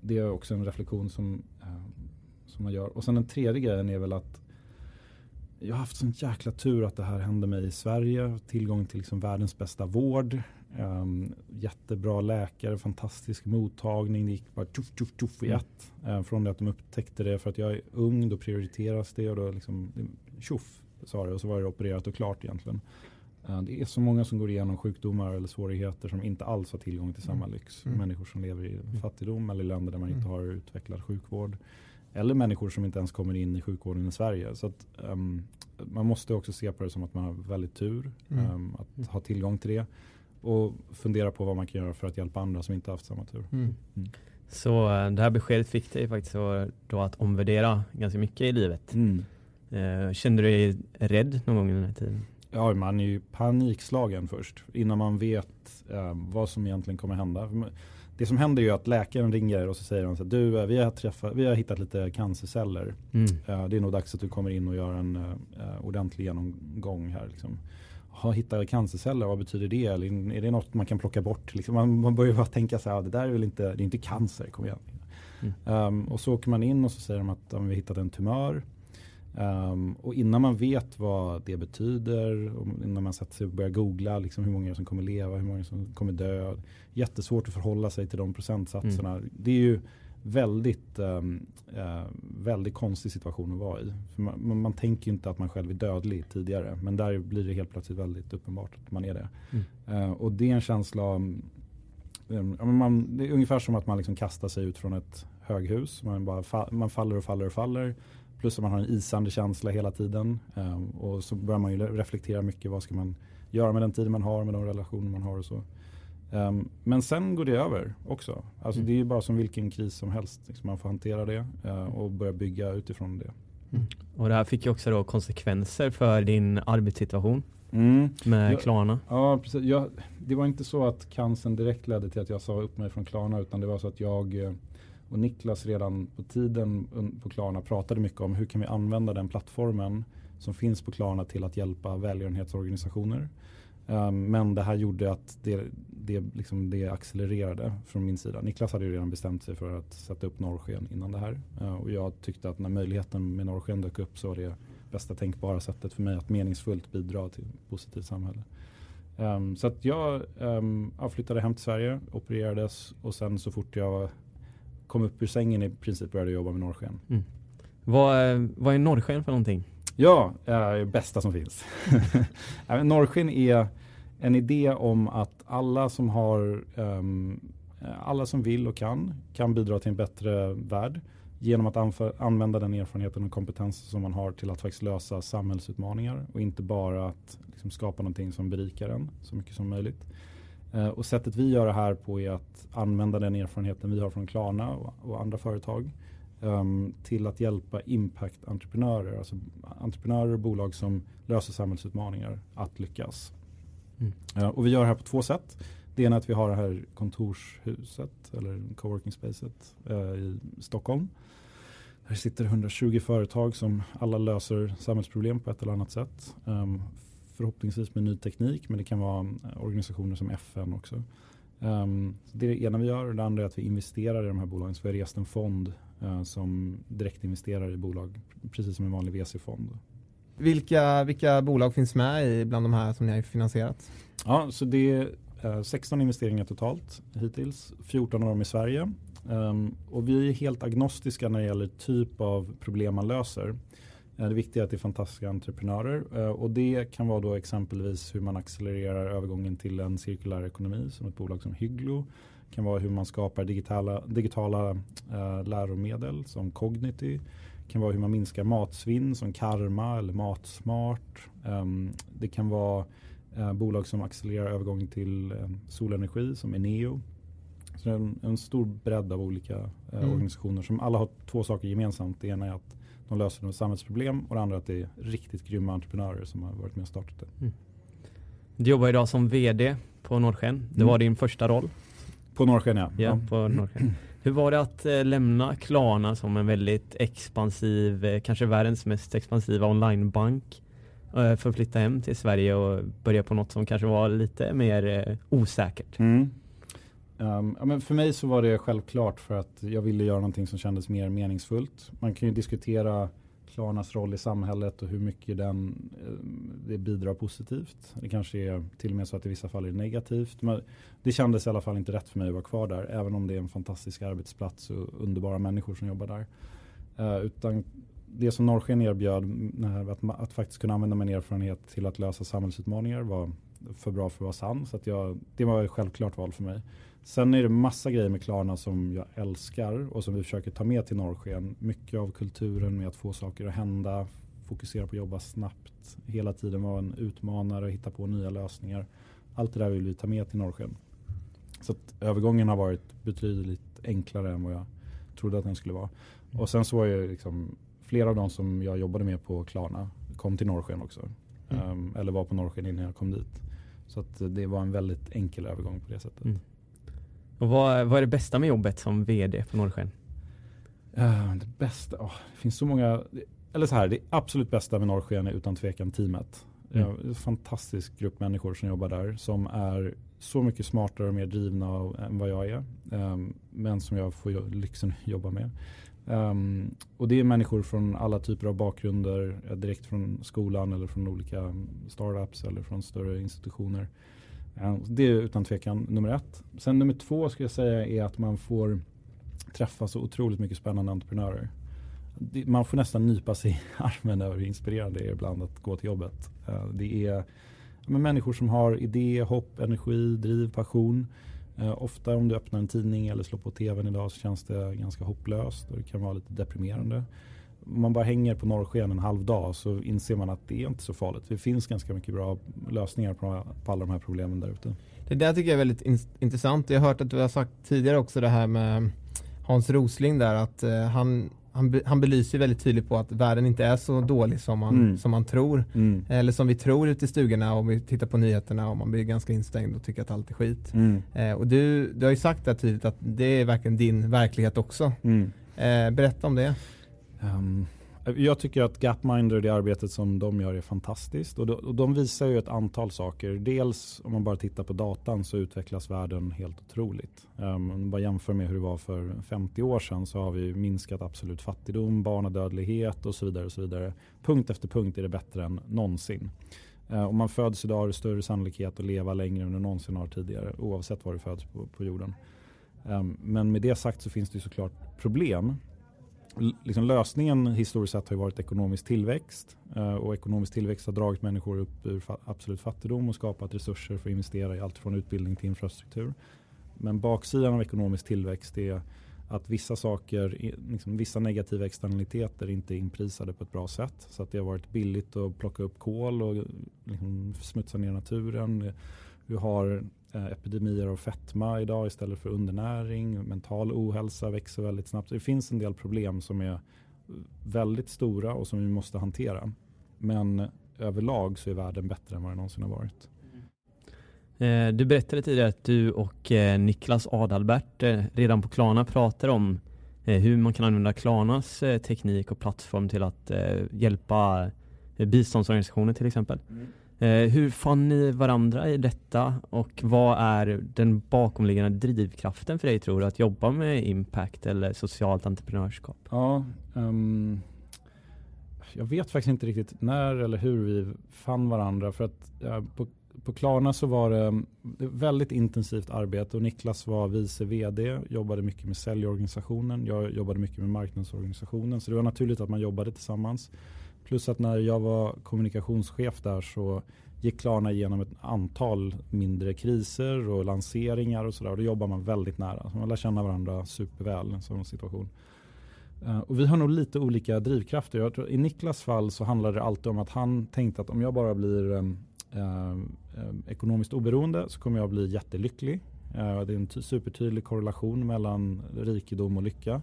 det är också en reflektion som, um, som man gör. Och sen den tredje grejen är väl att jag har haft sån jäkla tur att det här hände mig i Sverige. Tillgång till liksom världens bästa vård. Um, jättebra läkare, fantastisk mottagning. Det gick bara tuff, tuff, tuff i ett. Uh, från det att de upptäckte det för att jag är ung, då prioriteras det och då liksom tjoff sa det och så var det opererat och klart egentligen. Uh, det är så många som går igenom sjukdomar eller svårigheter som inte alls har tillgång till samma lyx. Mm. Människor som lever i fattigdom eller i länder där man inte Mm. har utvecklad sjukvård. Eller människor som inte ens kommer in i sjukvården i Sverige. Så att, um, man måste också se på det som att man har väldigt tur Mm. um, att ha tillgång till det. Och fundera på vad man kan göra för att hjälpa andra som inte haft samma tur. Mm. Så eh, det här beskedet fick dig faktiskt att- då att omvärdera ganska mycket i livet. Eh, Kände du dig rädd någon gång i den här tiden? Ja, man är ju panikslagen först innan man vet eh, vad som egentligen kommer hända. Det som händer är ju att läkaren ringer och så säger han så här, du eh, vi har, träffat, vi har hittat lite cancerceller. Mm. Eh, det är nog dags att du kommer in och gör en eh, ordentlig genomgång här. Liksom. Ha, hittar cancerceller, vad betyder det? Eller är det något man kan plocka bort? Liksom man, man börjar bara tänka så här, "Ja, det där är väl inte, det är inte cancer, kom igen. Mm. Ehm, och så åker man in och så säger de att ja, vi hittat en tumör. Ehm, och innan man vet vad det betyder, och innan man sätter sig och börjar googla liksom hur många som kommer leva, hur många som kommer dö. Jättesvårt att förhålla sig till de procentsatserna. Det är ju väldigt, ehm, eh, väldigt konstig situation att vara i. Man, man, tänker ju inte att man själv är dödlig tidigare. Men där blir det helt plötsligt väldigt uppenbart att man är det. Mm. Eh, och det är en känsla men man, det är ungefär som att man liksom kastar sig ut från ett höghus. Man, bara fa man faller och faller och faller. Plus att man har en isande känsla hela tiden. Um, och så börjar man ju reflektera mycket. Vad ska man göra med den tid man har, med de relationer man har och så. Um, men sen går det över också. Alltså Mm. Det är ju bara som vilken kris som helst. Liksom man får hantera det uh, och börja bygga utifrån det. Och det här fick ju också då konsekvenser för din arbetssituation Mm. med Ja. Klarna. Ja, precis. Jag, det var inte så att cancern direkt ledde till att jag sa upp mig från Klarna utan det var så att jag eh, och Niklas redan på tiden på Klarna pratade mycket om hur kan vi använda den plattformen som finns på Klarna till att hjälpa välgörenhetsorganisationer. Ehm, men det här gjorde att det, det, liksom det accelererade från min sida. Niklas hade ju redan bestämt sig för att sätta upp norrsken innan det här. Ehm, och jag tyckte att när möjligheten med norrsken dök upp så var det bästa tänkbara sättet för mig att meningsfullt bidra till ett positivt samhälle. Um, så att jag um, jag flyttade hem till Sverige, opererades och sen så fort jag kom upp ur sängen i princip började jobba med norrsken. Vad, eh, vad är norrsken för någonting? Ja, eh, bästa som finns. Men *laughs* norrsken är en idé om att alla som har ehm, alla som vill och kan kan bidra till en bättre värld genom att använda den erfarenheten och kompetensen som man har till att faktiskt lösa samhällsutmaningar och inte bara att liksom, skapa någonting som berikar en så mycket som möjligt. Eh, och sättet vi gör det här på är att använda den erfarenheten vi har från Klarna och, och andra företag um, till att hjälpa impact-entreprenörer, alltså entreprenörer och bolag som löser samhällsutmaningar att lyckas. Mm. Uh, och vi gör det här på två sätt. Det ena är att vi har det här kontorshuset eller coworking spacet uh, i Stockholm. Här sitter 120 företag som alla löser samhällsproblem på ett eller annat sätt. Um, förhoppningsvis med ny teknik men det kan vara eh, organisationer som FN också. Um, det är det ena vi gör och det andra är att vi investerar i de här bolagen. Så vi har rest en fond uh, som direkt investerar i bolag precis som en vanlig VC-fond. Vilka, vilka bolag finns med i bland de här som ni har finansierat? Ja, så det är uh, 16 investeringar totalt hittills. 14 av dem i Sverige. Um, och vi är helt agnostiska när det gäller typ av problem man löser. Det viktiga är att det är fantastiska entreprenörer eh, och det kan vara då exempelvis hur man accelererar övergången till en cirkulär ekonomi som ett bolag som Hygglo. Det kan vara hur man skapar digitala, digitala äh, läromedel som Cognity. Det kan vara hur man minskar matsvinn som Karma eller Matsmart. Um, det kan vara äh, bolag som accelererar övergången till äh, solenergi som Eneo. Så en, en stor bredd av olika äh, mm. organisationer som alla har två saker gemensamt. Det ena är att de löser något samhällsproblem och det andra att det är riktigt grymma entreprenörer som har varit med och startat det. Mm. Du jobbar idag som vd på Norrsken. Det mm. var din första roll. På Norrsken ja. ja, ja. På Norrsken. *clears throat* Hur var det att eh, lämna Klarna som en väldigt expansiv, eh, kanske världens mest expansiva onlinebank eh, för att flytta hem till Sverige och börja på något som kanske var lite mer osäkert? Mm. Um, ja, men för mig så var det självklart för att jag ville göra någonting som kändes mer meningsfullt. Man kan ju diskutera Klarnas roll i samhället och hur mycket den, eh, det bidrar positivt. Det kanske är till och med så att i vissa fall är negativt. Men det kändes i alla fall inte rätt för mig att vara kvar där. Även om det är en fantastisk arbetsplats och underbara människor som jobbar där. Uh, utan det som Norrsken erbjöd, att, att faktiskt kunna använda min erfarenhet till att lösa samhällsutmaningar var för bra för att vara sann. Så att jag, det var ett självklart val för mig. Sen är det massa grejer med Klarna som jag älskar och som vi försöker ta med till Norrsken. Mycket av kulturen med att få saker att hända, fokusera på att jobba snabbt, hela tiden vara en utmanare, hitta på nya lösningar. Allt det där vill vi ta med till Norrsken. Så övergången har varit betydligt enklare än vad jag trodde att den skulle vara. Mm. Och sen så var ju liksom flera av de som jag jobbade med på Klarna kom till Norrsken också. Mm. Um, eller var på Norrsken innan jag kom dit. Så det var en väldigt enkel övergång på det sättet. Mm. Och vad, vad är det bästa med jobbet som vd på Norrsken? Uh, det bästa? Oh, det finns så många. Eller så här, det absolut bästa med Norrsken är utan tvekan teamet. Mm. en fantastisk grupp människor som jobbar där som är så mycket smartare och mer drivna än vad jag är. Um, men som jag får lyxen att jobba med. Um, och det är människor från alla typer av bakgrunder, direkt från skolan eller från olika startups eller från större institutioner. Eh, det är utan tvekan nummer ett. Sen nummer två skulle jag säga är att man får träffa så otroligt mycket spännande entreprenörer. Man får nästan nypa sig i *laughs* armen över hur inspirerande det är ibland att gå till jobbet. Eh, det är människor som har idé, hopp, energi, driv, passion. Eh, ofta om du öppnar en tidning eller slår på tvn idag så känns det ganska hopplöst och det kan vara lite deprimerande om man bara hänger på norrsken en halv dag så inser man att det är inte så farligt. Det finns ganska mycket bra lösningar på, på alla de här problemen där ute. Det där tycker jag är väldigt in intressant. Jag har hört att du har sagt tidigare också det här med Hans Rosling där att uh, han, han, han belyser väldigt tydligt på att världen inte är så dålig som man, mm. som man tror. Mm. Eller som vi tror ute i stugorna om vi tittar på nyheterna och man blir ganska instängd och tycker att allt är skit. Mm. Uh, och du, du har ju sagt det tydligt att det är verkligen din verklighet också. Uh, berätta om det. Um, jag tycker att Gapminder, det arbetet som de gör är fantastiskt. Och de, och de, visar ju ett antal saker. Dels om man bara tittar på datan så utvecklas världen helt otroligt. Um, om man bara jämför med hur det var för 50 år sedan så har vi minskat absolut fattigdom, barnadödlighet och så vidare. Och så vidare. Punkt efter punkt är det bättre än någonsin. Uh, om man föds idag har du större sannolikhet att leva längre än du någonsin har tidigare oavsett var du föds på, på jorden. Um, men med det sagt så finns det ju såklart problem liksom lösningen historiskt sett har varit ekonomisk tillväxt. Eh, och ekonomisk tillväxt har dragit människor upp ur absolut fattigdom och skapat resurser för att investera i allt från utbildning till infrastruktur. Men baksidan av ekonomisk tillväxt är att vissa saker, liksom vissa negativa externaliteter inte är inprisade på ett bra sätt. Så att det har varit billigt att plocka upp kol och liksom smutsa ner naturen. Vi har eh, epidemier av fetma idag istället för undernäring. Mental ohälsa växer väldigt snabbt. Det finns en del problem som är väldigt stora och som vi måste hantera. Men överlag så är världen bättre än vad den någonsin har varit. Eh, du berättade tidigare att du och eh, Niklas Adalbert redan på Klarna pratar om hur man kan använda Klarnas teknik och plattform till att hjälpa biståndsorganisationer till exempel. Mm. Eh, hur fann ni varandra i detta och vad är den bakomliggande drivkraften för dig tror du att jobba med impact eller socialt entreprenörskap? Ja, um, jag vet faktiskt inte riktigt när eller hur vi fann varandra för att ja, på på Klarna så var det ehm, väldigt intensivt arbete och Niklas var vice vd, jobbade mycket med säljorganisationen, jag jobbade mycket med marknadsorganisationen så det var naturligt att man jobbade tillsammans. Plus att när jag var kommunikationschef där så gick Klarna igenom ett antal mindre kriser och lanseringar och sådär. Då jobbar man väldigt nära. Så man lär känna varandra superväl i en sån situation. Eh, och vi har nog lite olika drivkrafter. Jag tror, I Niklas fall så handlade det alltid om att han tänkte att om jag bara blir ehm, eh, eh, ekonomiskt oberoende så kommer jag bli jättelycklig. Eh, det är en supertydlig korrelation mellan rikedom och lycka.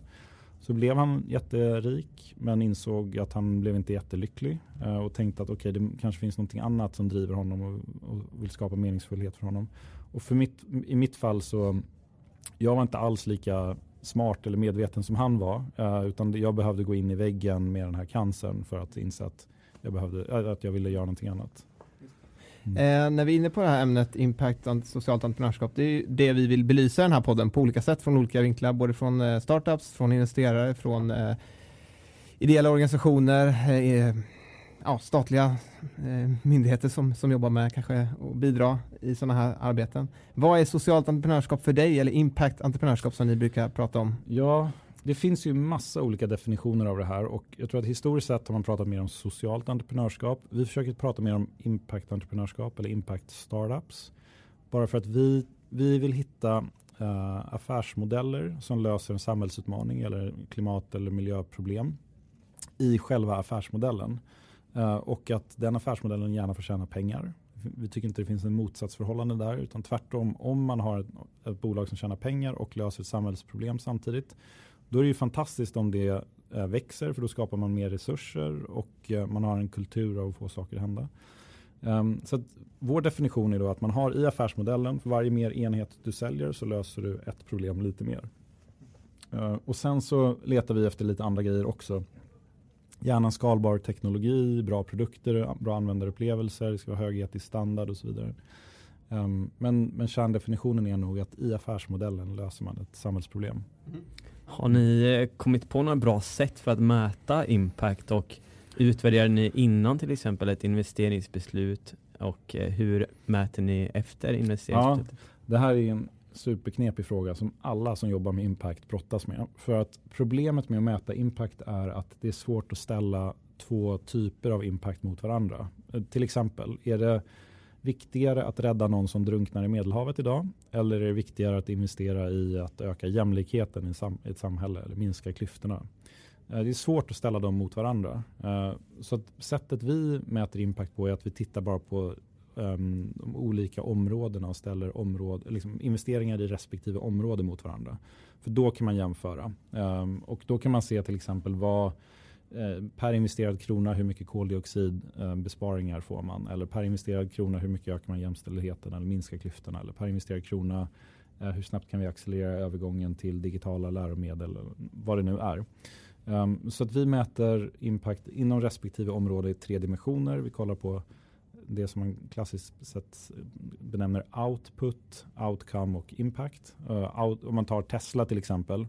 Så blev han jätterik men insåg att han blev inte jättelycklig eh, och tänkte att okej okay, det kanske finns någonting annat som driver honom och, och, vill skapa meningsfullhet för honom. Och för mitt, i mitt fall så jag var inte alls lika smart eller medveten som han var eh, utan jag behövde gå in i väggen med den här cancern för att inse att jag, behövde, att jag ville göra någonting annat. Mm. Eh, när vi är inne på det här ämnet impact och socialt entreprenörskap, det är det vi vill belysa i den här podden på olika sätt från olika vinklar, både från eh, startups, från investerare, från eh, ideella organisationer, eh, ja, statliga eh, myndigheter som, som jobbar med kanske och bidra i sådana här arbeten. Vad är socialt entreprenörskap för dig eller impact entreprenörskap som ni brukar prata om? Ja, det finns ju massa olika definitioner av det här och jag tror att historiskt sett har man pratat mer om socialt entreprenörskap. Vi försöker prata mer om impact entreprenörskap eller impact startups. Bara för att vi, vi vill hitta uh, affärsmodeller som löser en samhällsutmaning eller klimat eller miljöproblem i själva affärsmodellen. Uh, och att den affärsmodellen gärna får tjäna pengar. Vi tycker inte det finns en motsatsförhållande där utan tvärtom om man har ett, ett bolag som tjänar pengar och löser ett samhällsproblem samtidigt då är det ju fantastiskt om det eh, växer för då skapar man mer resurser och eh, man har en kultur av att få saker att hända. Ehm, så vår definition är då att man har i affärsmodellen, för varje mer enhet du säljer så löser du ett problem lite mer. Eh, och sen så letar vi efter lite andra grejer också. Gärna skalbar teknologi, bra produkter, bra användarupplevelser, det ska vara hög etisk standard och så vidare. Um, men, men kärndefinitionen är nog att i affärsmodellen löser man ett samhällsproblem. Mm. Har ni eh, kommit på några bra sätt för att mäta impact och utvärderar ni innan till exempel ett investeringsbeslut och eh, hur mäter ni efter investeringsbeslutet? Ja, det här är en superknepig fråga som alla som jobbar med impact brottas med. För att problemet med att mäta impact är att det är svårt att ställa två typer av impact mot varandra. Eh, till exempel, är det viktigare att rädda någon som drunknar i Medelhavet idag? Eller är det viktigare att investera i att öka jämlikheten i ett samhälle eller minska klyftorna? Eh, det är svårt att ställa dem mot varandra. Eh, så sättet vi mäter impact på är att vi tittar bara på ehm, de olika områdena och ställer område, liksom investeringar i respektive område mot varandra. För då kan man jämföra. Ehm, och då kan man se till exempel vad Eh, per investerad krona hur mycket koldioxidbesparingar får man? Eller per investerad krona hur mycket ökar man jämställdheten eller minskar klyftorna? Eller per investerad krona eh, hur snabbt kan vi accelerera övergången till digitala läromedel? Vad det nu är. Um, så att vi mäter impact inom respektive område i tre dimensioner. Vi kollar på det som man klassiskt sett benämner output, outcome och impact. Uh, out, om man tar Tesla till exempel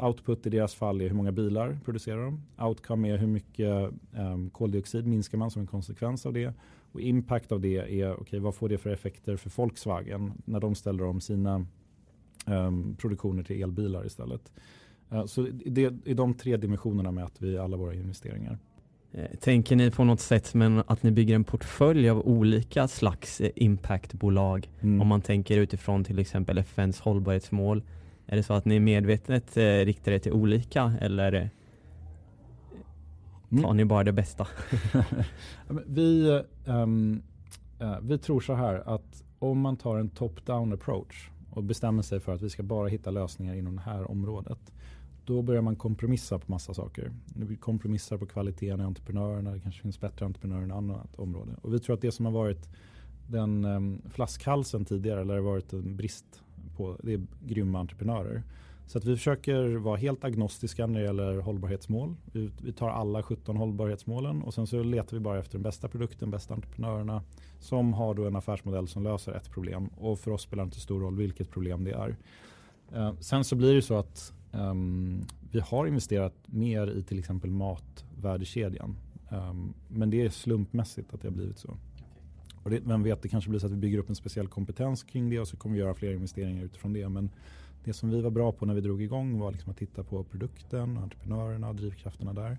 Output i deras fall är hur många bilar producerar de. Outcome är hur mycket um, koldioxid minskar man som en konsekvens av det. Och impact av det är okay, vad får det för effekter för Volkswagen när de ställer om sina um, produktioner till elbilar istället. Uh, så det är de tre dimensionerna mäter vi alla våra investeringar. Eh, tänker ni på något sätt men att ni bygger en portfölj av olika slags eh, impactbolag? Mm. Om man tänker utifrån till exempel FNs hållbarhetsmål är det så att ni medvetet eh, riktar er till olika eller eh, tar mm. ni bara det bästa? *laughs* vi, um, uh, vi tror så här att om man tar en top-down approach och bestämmer sig för att vi ska bara hitta lösningar inom det här området. Då börjar man kompromissa på massa saker. Vi kompromissar på kvaliteten i entreprenörerna. Det kanske finns bättre entreprenörer i annat område. Och vi tror att det som har varit den um, flaskhalsen tidigare, eller det har varit en brist på, det är grymma entreprenörer. Så att vi försöker vara helt agnostiska när det gäller hållbarhetsmål. Vi, vi, tar alla 17 hållbarhetsmålen och sen så letar vi bara efter den bästa produkten, bästa entreprenörerna som har då en affärsmodell som löser ett problem. Och för oss spelar det inte stor roll vilket problem det är. Eh, sen så blir det så att um, vi har investerat mer i till exempel matvärdekedjan. Um, ehm, men det är slumpmässigt att det har blivit så. Och det, vem vet, det kanske blir så att vi bygger upp en speciell kompetens kring det och så kommer vi göra fler investeringar utifrån det. Men det som vi var bra på när vi drog igång var liksom att titta på produkten, entreprenörerna och drivkrafterna där.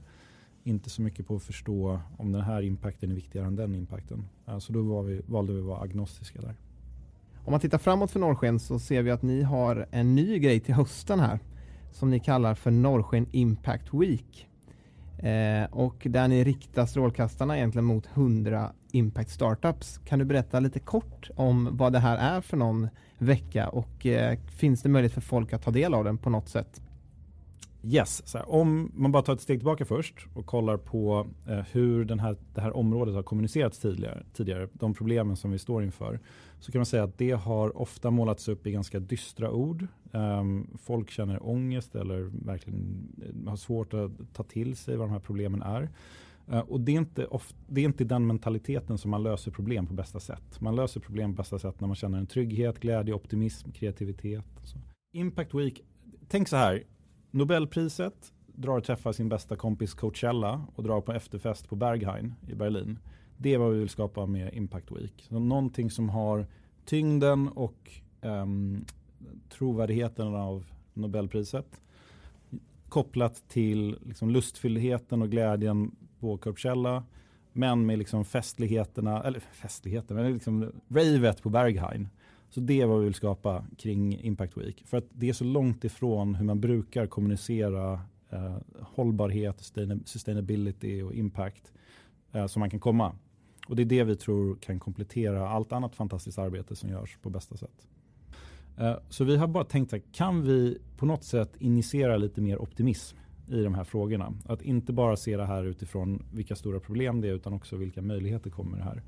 Inte så mycket på att förstå om den här impacten är viktigare än den impacten. Så då var vi, valde vi att vara agnostiska där. Om man tittar framåt för Norrsken så ser vi att ni har en ny grej till hösten här som ni kallar för Norrsken Impact Week. Eh, och där ni riktar strålkastarna egentligen mot 100 Impact Startups. Kan du berätta lite kort om vad det här är för någon vecka och eh, finns det möjlighet för folk att ta del av den på något sätt? Yes, här, om man bara tar ett steg tillbaka först och kollar på eh, hur den här, det här området har kommunicerats tidigare, tidigare, de problemen som vi står inför, så kan man säga att det har ofta målats upp i ganska dystra ord. Um, folk känner ångest eller verkligen eh, har svårt att ta till sig vad de här problemen är. Eh, och det är, inte ofta, det är inte den mentaliteten som man löser problem på bästa sätt. Man löser problem på bästa sätt när man känner en trygghet, glädje, optimism, kreativitet. Så. Impact Week, tänk så här, Nobelpriset drar och träffar sin bästa kompis Coachella och drar på efterfest på Berghain i Berlin. Det är vad vi vill skapa med Impact Week. Så någonting som har tyngden och um, trovärdigheten av Nobelpriset kopplat till liksom lustfylldheten och glädjen på Coachella men med liksom festligheterna, eller festligheterna, men liksom ravet på Berghain. Så det är vad vi vill skapa kring Impact Week. För att det är så långt ifrån hur man brukar kommunicera eh, hållbarhet, sustainability och impact eh, som man kan komma. Och det är det vi tror kan komplettera allt annat fantastiskt arbete som görs på bästa sätt. Eh, så vi har bara tänkt att kan vi på något sätt initiera lite mer optimism i de här frågorna. Att inte bara se det här utifrån vilka stora problem det är utan också vilka möjligheter kommer det här.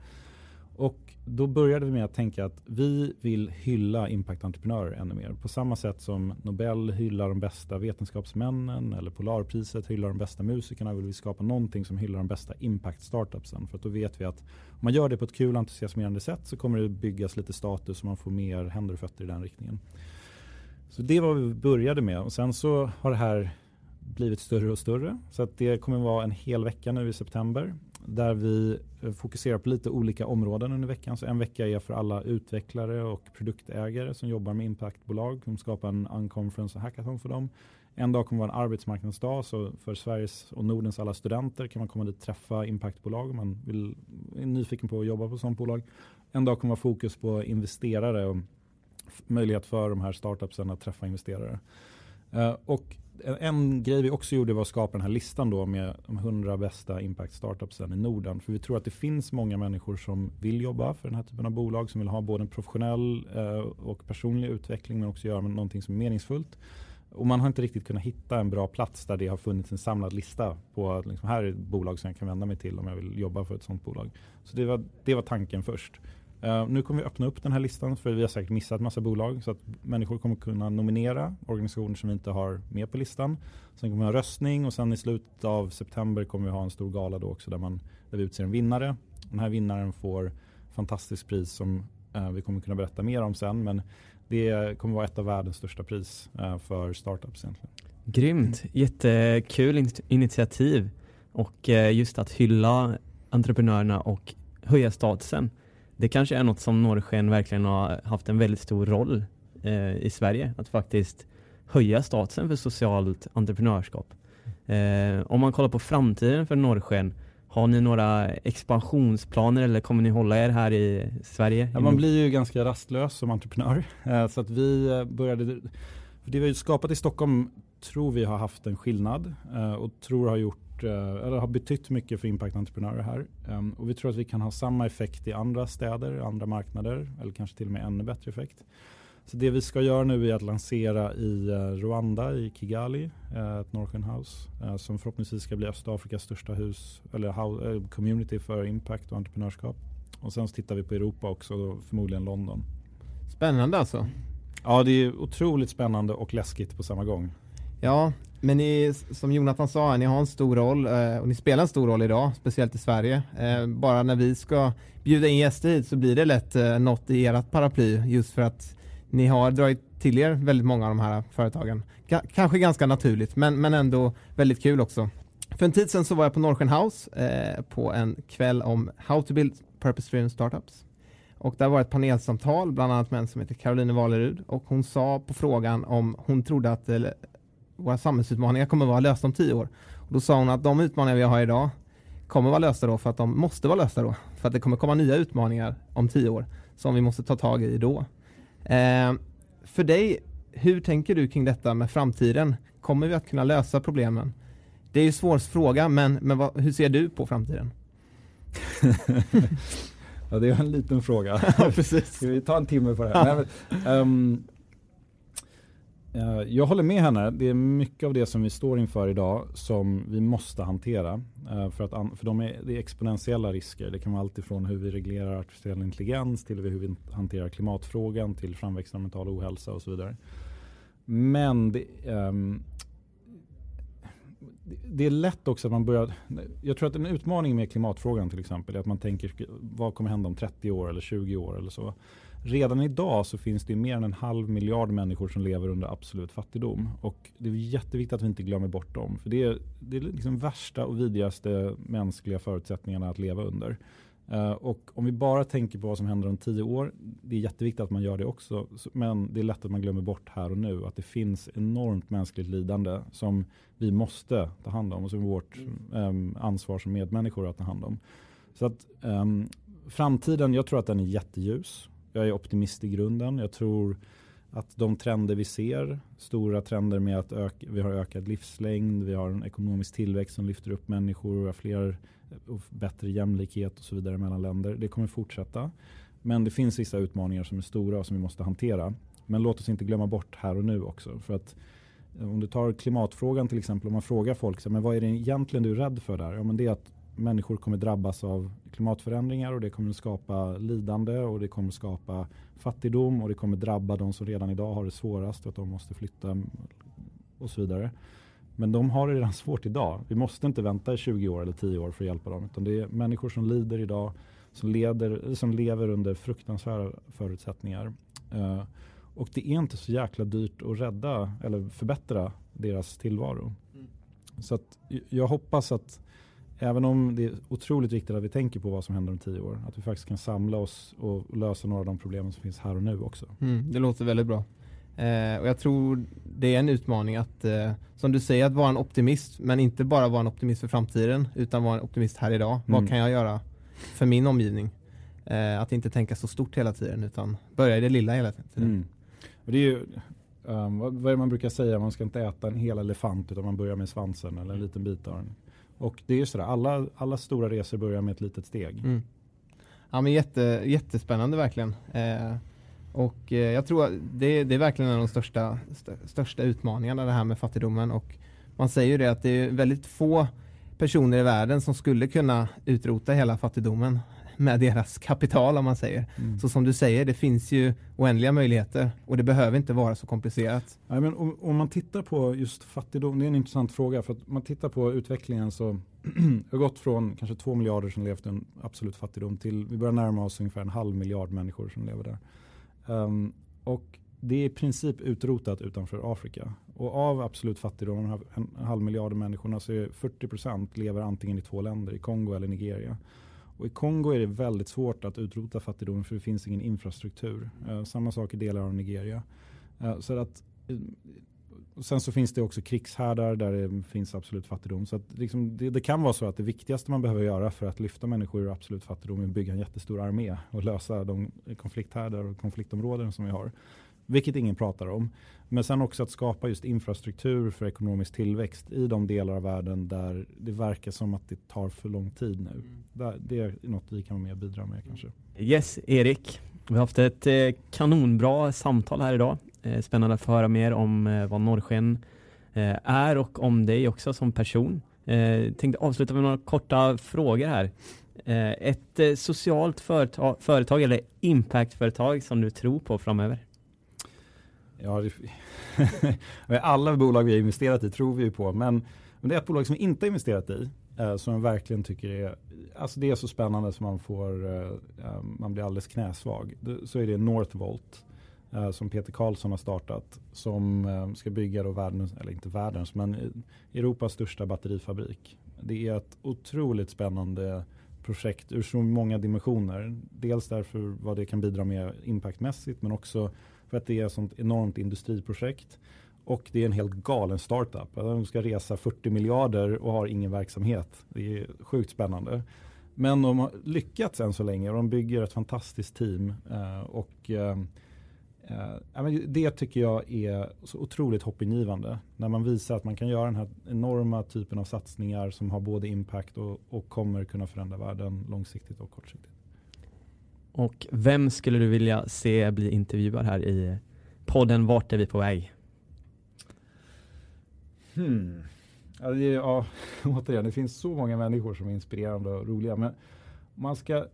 Och då började vi med att tänka att vi vill hylla impactentreprenörer ännu mer. På samma sätt som Nobel hyllar de bästa vetenskapsmännen eller Polarpriset hyllar de bästa musikerna vill vi skapa någonting som hyllar de bästa impact startupsen. För att då vet vi att om man gör det på ett kul entusiasmerande sätt så kommer det byggas lite status och man får mer händer och fötter i den riktningen. Så det var vad vi började med och sen så har det här blivit större och större. Så att det kommer vara en hel vecka nu i september där vi eh, fokuserar på lite olika områden under veckan. Så en vecka är för alla utvecklare och produktägare som jobbar med impactbolag. De skapar en unconference och hackathon för dem. En dag kommer vara en arbetsmarknadsdag så för Sveriges och Nordens alla studenter kan man komma dit och träffa impactbolag om man vill, är nyfiken på att jobba på sådant bolag. En dag kommer vara fokus på investerare och möjlighet för de här startupsen att träffa investerare. Uh, och en grej vi också gjorde var att skapa den här listan då med de 100 bästa impact startupsen i Norden. För vi tror att det finns många människor som vill jobba för den här typen av bolag som vill ha både en professionell eh, och personlig utveckling men också göra någonting som är meningsfullt. Och man har inte riktigt kunnat hitta en bra plats där det har funnits en samlad lista på liksom, här är ett bolag som jag kan vända mig till om jag vill jobba för ett sådant bolag. Så det var, det var tanken först. Uh, nu kommer vi öppna upp den här listan för vi har säkert missat massa bolag så att människor kommer kunna nominera organisationer som vi inte har med på listan. Sen kommer vi ha röstning och sen i slutet av september kommer vi ha en stor gala då också där, man, där vi utser en vinnare. Den här vinnaren får fantastiskt pris som uh, vi kommer kunna berätta mer om sen men det kommer vara ett av världens största pris uh, för startups egentligen. Grymt, jättekul initiativ och just att hylla entreprenörerna och höja statusen det kanske är något som Norrsken verkligen har haft en väldigt stor roll eh, i Sverige. Att faktiskt höja statusen för socialt entreprenörskap. Eh, om man kollar på framtiden för Norrsken, har ni några expansionsplaner eller kommer ni hålla er här i Sverige? Ja, man blir ju ganska rastlös som entreprenör. Eh, så att vi eh, började, för det vi har skapat i Stockholm tror vi har haft en skillnad eh, och tror har gjort gjort, eh, eller har betytt mycket för impact-entreprenörer här. Um, och vi tror att vi kan ha samma effekt i andra städer, andra marknader eller kanske till och med ännu bättre effekt. Så det vi ska göra nu är att lansera i uh, Rwanda, i Kigali, uh, ett Northern House som förhoppningsvis ska bli Östafrikas största hus eller community för impact och entreprenörskap. Och sen så tittar vi på Europa också, förmodligen London. Spännande alltså. Ja, det är otroligt spännande och läskigt på samma gång. Ja, men ni, som Jonathan sa, ni har en stor roll eh, och ni spelar en stor roll idag, speciellt i Sverige. Eh, bara när vi ska bjuda in gäster hit så blir det lätt eh, något i ert paraply just för att ni har dragit till er väldigt många av de här företagen. K kanske ganska naturligt, men, men ändå väldigt kul också. För en tid sedan så var jag på Norrsken House eh, på en kväll om How to build purpose-driven startups. Och där var ett panelsamtal, bland annat med en som heter Caroline Valerud och hon sa på frågan om hon trodde att våra samhällsutmaningar kommer att vara lösta om tio år. Och då sa hon att de utmaningar vi har idag kommer att vara lösta då för att de måste vara lösta då. För att det kommer komma nya utmaningar om tio år som vi måste ta tag i då. Eh, för dig, hur tänker du kring detta med framtiden? Kommer vi att kunna lösa problemen? Det är ju en svår fråga, men, men vad, hur ser du på framtiden? *laughs* ja, det är en liten fråga. *laughs* ja, precis. Ska vi ta en timme på det här? Nej, men, um, Eh, jag håller med henne. Det är mycket av det som vi står inför idag som vi måste hantera. Eh, för, att, för de är, det är exponentiella risker. Det kan vara allt ifrån hur vi reglerar artificiell intelligens till hur vi hanterar klimatfrågan till framväxten av mental ohälsa och så vidare. Men det, um, det är lätt också att man börjar, jag tror att en utmaning med klimatfrågan till exempel är att man tänker vad kommer hända om 30 år eller 20 år eller så. Redan idag så finns det mer än en halv miljard människor som lever under absolut fattigdom. Och det är jätteviktigt att vi inte glömmer bort dem. För det är, det är liksom värsta och vidrigaste mänskliga förutsättningarna att leva under. Uh, och om vi bara tänker på vad som händer om tio år, det är jätteviktigt att man gör det också. Men det är lätt att man glömmer bort här och nu att det finns enormt mänskligt lidande som vi måste ta hand om och som är vårt um, ansvar som medmänniskor att ta hand om. Så att um, framtiden, jag tror att den är jätteljus. Jag är optimist i grunden. Jag tror att de trender vi ser, stora trender med att öka, vi har ökad livslängd, vi har en ekonomisk tillväxt som lyfter upp människor, vi har fler och bättre jämlikhet och så vidare mellan länder. Det kommer fortsätta. Men det finns vissa utmaningar som är stora och som vi måste hantera. Men låt oss inte glömma bort här och nu också. För att eh, om du tar klimatfrågan till exempel, om man frågar folk så, men vad är det egentligen du är rädd för där? Ja, men det är att människor kommer drabbas av klimatförändringar och det kommer skapa lidande och det kommer skapa fattigdom och det kommer drabba de som redan idag har det svårast och att de måste flytta och så vidare. Men de har det redan svårt idag. Vi måste inte vänta i 20 år eller 10 år för att hjälpa dem. Utan det är människor som lider idag, som, leder, som lever under fruktansvärda förutsättningar. Uh, och det är inte så jäkla dyrt att rädda eller förbättra deras tillvaro. Mm. Så att jag hoppas att även om det är otroligt viktigt att vi tänker på vad som händer om tio år, att vi faktiskt kan samla oss och lösa några av de problem som finns här och nu också. Mm, det låter väldigt bra. Eh, och jag tror det är en utmaning att, eh, som du säger, att vara en optimist, men inte bara vara en optimist för framtiden, utan vara en optimist här idag. Mm. Vad kan jag göra för min omgivning? Eh, att inte tänka så stort hela tiden, utan börja i det lilla hela tiden. Mm. Och det är ju, um, vad, vad är det man brukar säga, man ska inte äta en hel elefant, utan man börjar med svansen eller en liten bit av den. Och det är ju sådär, alla, alla stora resor börjar med ett litet steg. Mm. Ja men jätte, jättespännande verkligen. Eh, och eh, jag tror att det, det, är verkligen en av de största, st största utmaningarna det här med fattigdomen. Och man säger ju det att det är väldigt få personer i världen som skulle kunna utrota hela fattigdomen med deras kapital om man säger. Mm. Så som du säger, det finns ju oändliga möjligheter och det behöver inte vara så komplicerat. Ja, men om, om man tittar på just fattigdom, det är en intressant fråga för att man tittar på utvecklingen så *clears throat* har gått från kanske två miljarder som levt i absolut fattigdom till vi börjar närma oss ungefär en halv miljard människor som lever där. Um, och det är i princip utrotat utanför Afrika. Och av absolut fattigdom, en, en halv miljard människorna, så är 40% lever antingen i två länder, i Kongo eller Nigeria. Och I Kongo är det väldigt svårt att utrota fattigdom för det finns ingen infrastruktur. Uh, samma sak i delar av Nigeria. Uh, så att, uh, sen så finns det också krigshärdar där det finns absolut fattigdom. Så att liksom det, det, kan vara så att det viktigaste man behöver göra för att lyfta människor ur absolut fattigdom är att bygga en jättestor armé och lösa de konflikthärdar och konfliktområden som vi har. Vilket ingen pratar om. Men sen också att skapa just infrastruktur för ekonomisk tillväxt i de delar av världen där det verkar som att det tar för lång tid nu. Mm. Det är något vi kan vara med och bidra med kanske. Yes, Erik. Vi har haft ett eh, kanonbra samtal här idag. Eh, spännande att få höra mer om eh, vad Norrsken är och om dig också som person. Eh, tänkte avsluta med några korta frågor här. Ett socialt företag, företag eller impactföretag som du tror på framöver? Ja, det, *laughs* alla bolag vi har investerat i tror vi ju på, men, men det är ett bolag som vi inte har investerat i eh, som jag verkligen tycker är, alltså det är så spännande som man får, eh, eh, man blir alldeles knäsvag. Det, så är det Northvolt eh, som Peter Karlsson har startat som eh, ska bygga då världens, eller inte världens, men eh, Europas största batterifabrik. Det är ett otroligt spännande projekt ur så många dimensioner. Dels därför vad det kan bidra med impactmässigt men också för att det är ett sånt enormt industriprojekt. Och det är en helt galen startup. Alltså, de ska resa 40 miljarder och har ingen verksamhet. Det är sjukt spännande. Men de har lyckats än så länge och de bygger ett fantastiskt team. Eh, och eh, eh, det tycker jag är så otroligt hoppingivande. När man visar att man kan göra den här enorma typen av satsningar som har både impact och, och kommer kunna förändra världen långsiktigt och kortsiktigt. Och vem skulle du vilja se bli intervjuad här i podden Vart är vi på väg? Hmm. Ja, det, ja, *laughs* återigen, det finns så många människor som är inspirerande och roliga. Men man ska,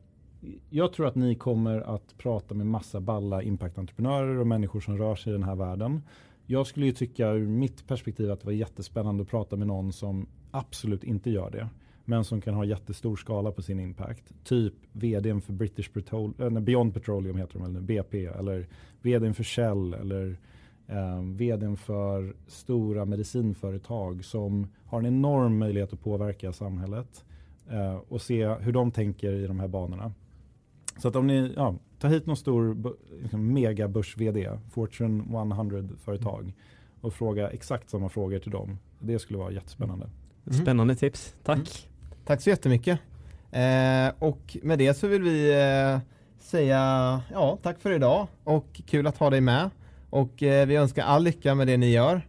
jag tror att ni kommer att prata med massa balla impactentreprenörer och människor som rör sig i den här världen. Jag skulle ju tycka ur mitt perspektiv att det var jättespännande att prata med någon som absolut inte gör det men som kan ha jättestor skala på sin impact. Typ vdn för British Petroleum, Beyond Petroleum heter de, eller BP, eller vdn för Shell, eller eh, vdn för stora medicinföretag som har en enorm möjlighet att påverka samhället eh, och se hur de tänker i de här banorna. Så att om ni ja, tar hit någon stor liksom, megabörs-vd, Fortune 100-företag och fråga exakt samma frågor till dem. Det skulle vara jättespännande. Spännande tips, tack. Mm. Tack så jättemycket. Eh, och med det så vill vi eh, säga ja, tack för idag och kul att ha dig med. Och eh, vi önskar all lycka med det ni gör.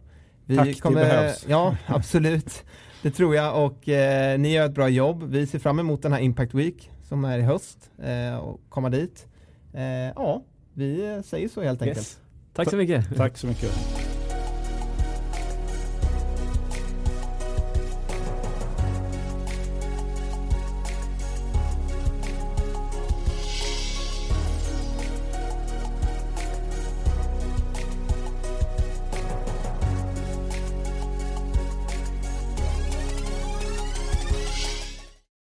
Vi tack, kommer, det behövs. Ja, *laughs* absolut. Det tror jag och eh, ni gör ett bra jobb. Vi ser fram emot den här Impact Week som är i höst eh, och komma dit. Eh, ja, vi säger så helt enkelt. Yes. Tack så mycket. Tack så mycket.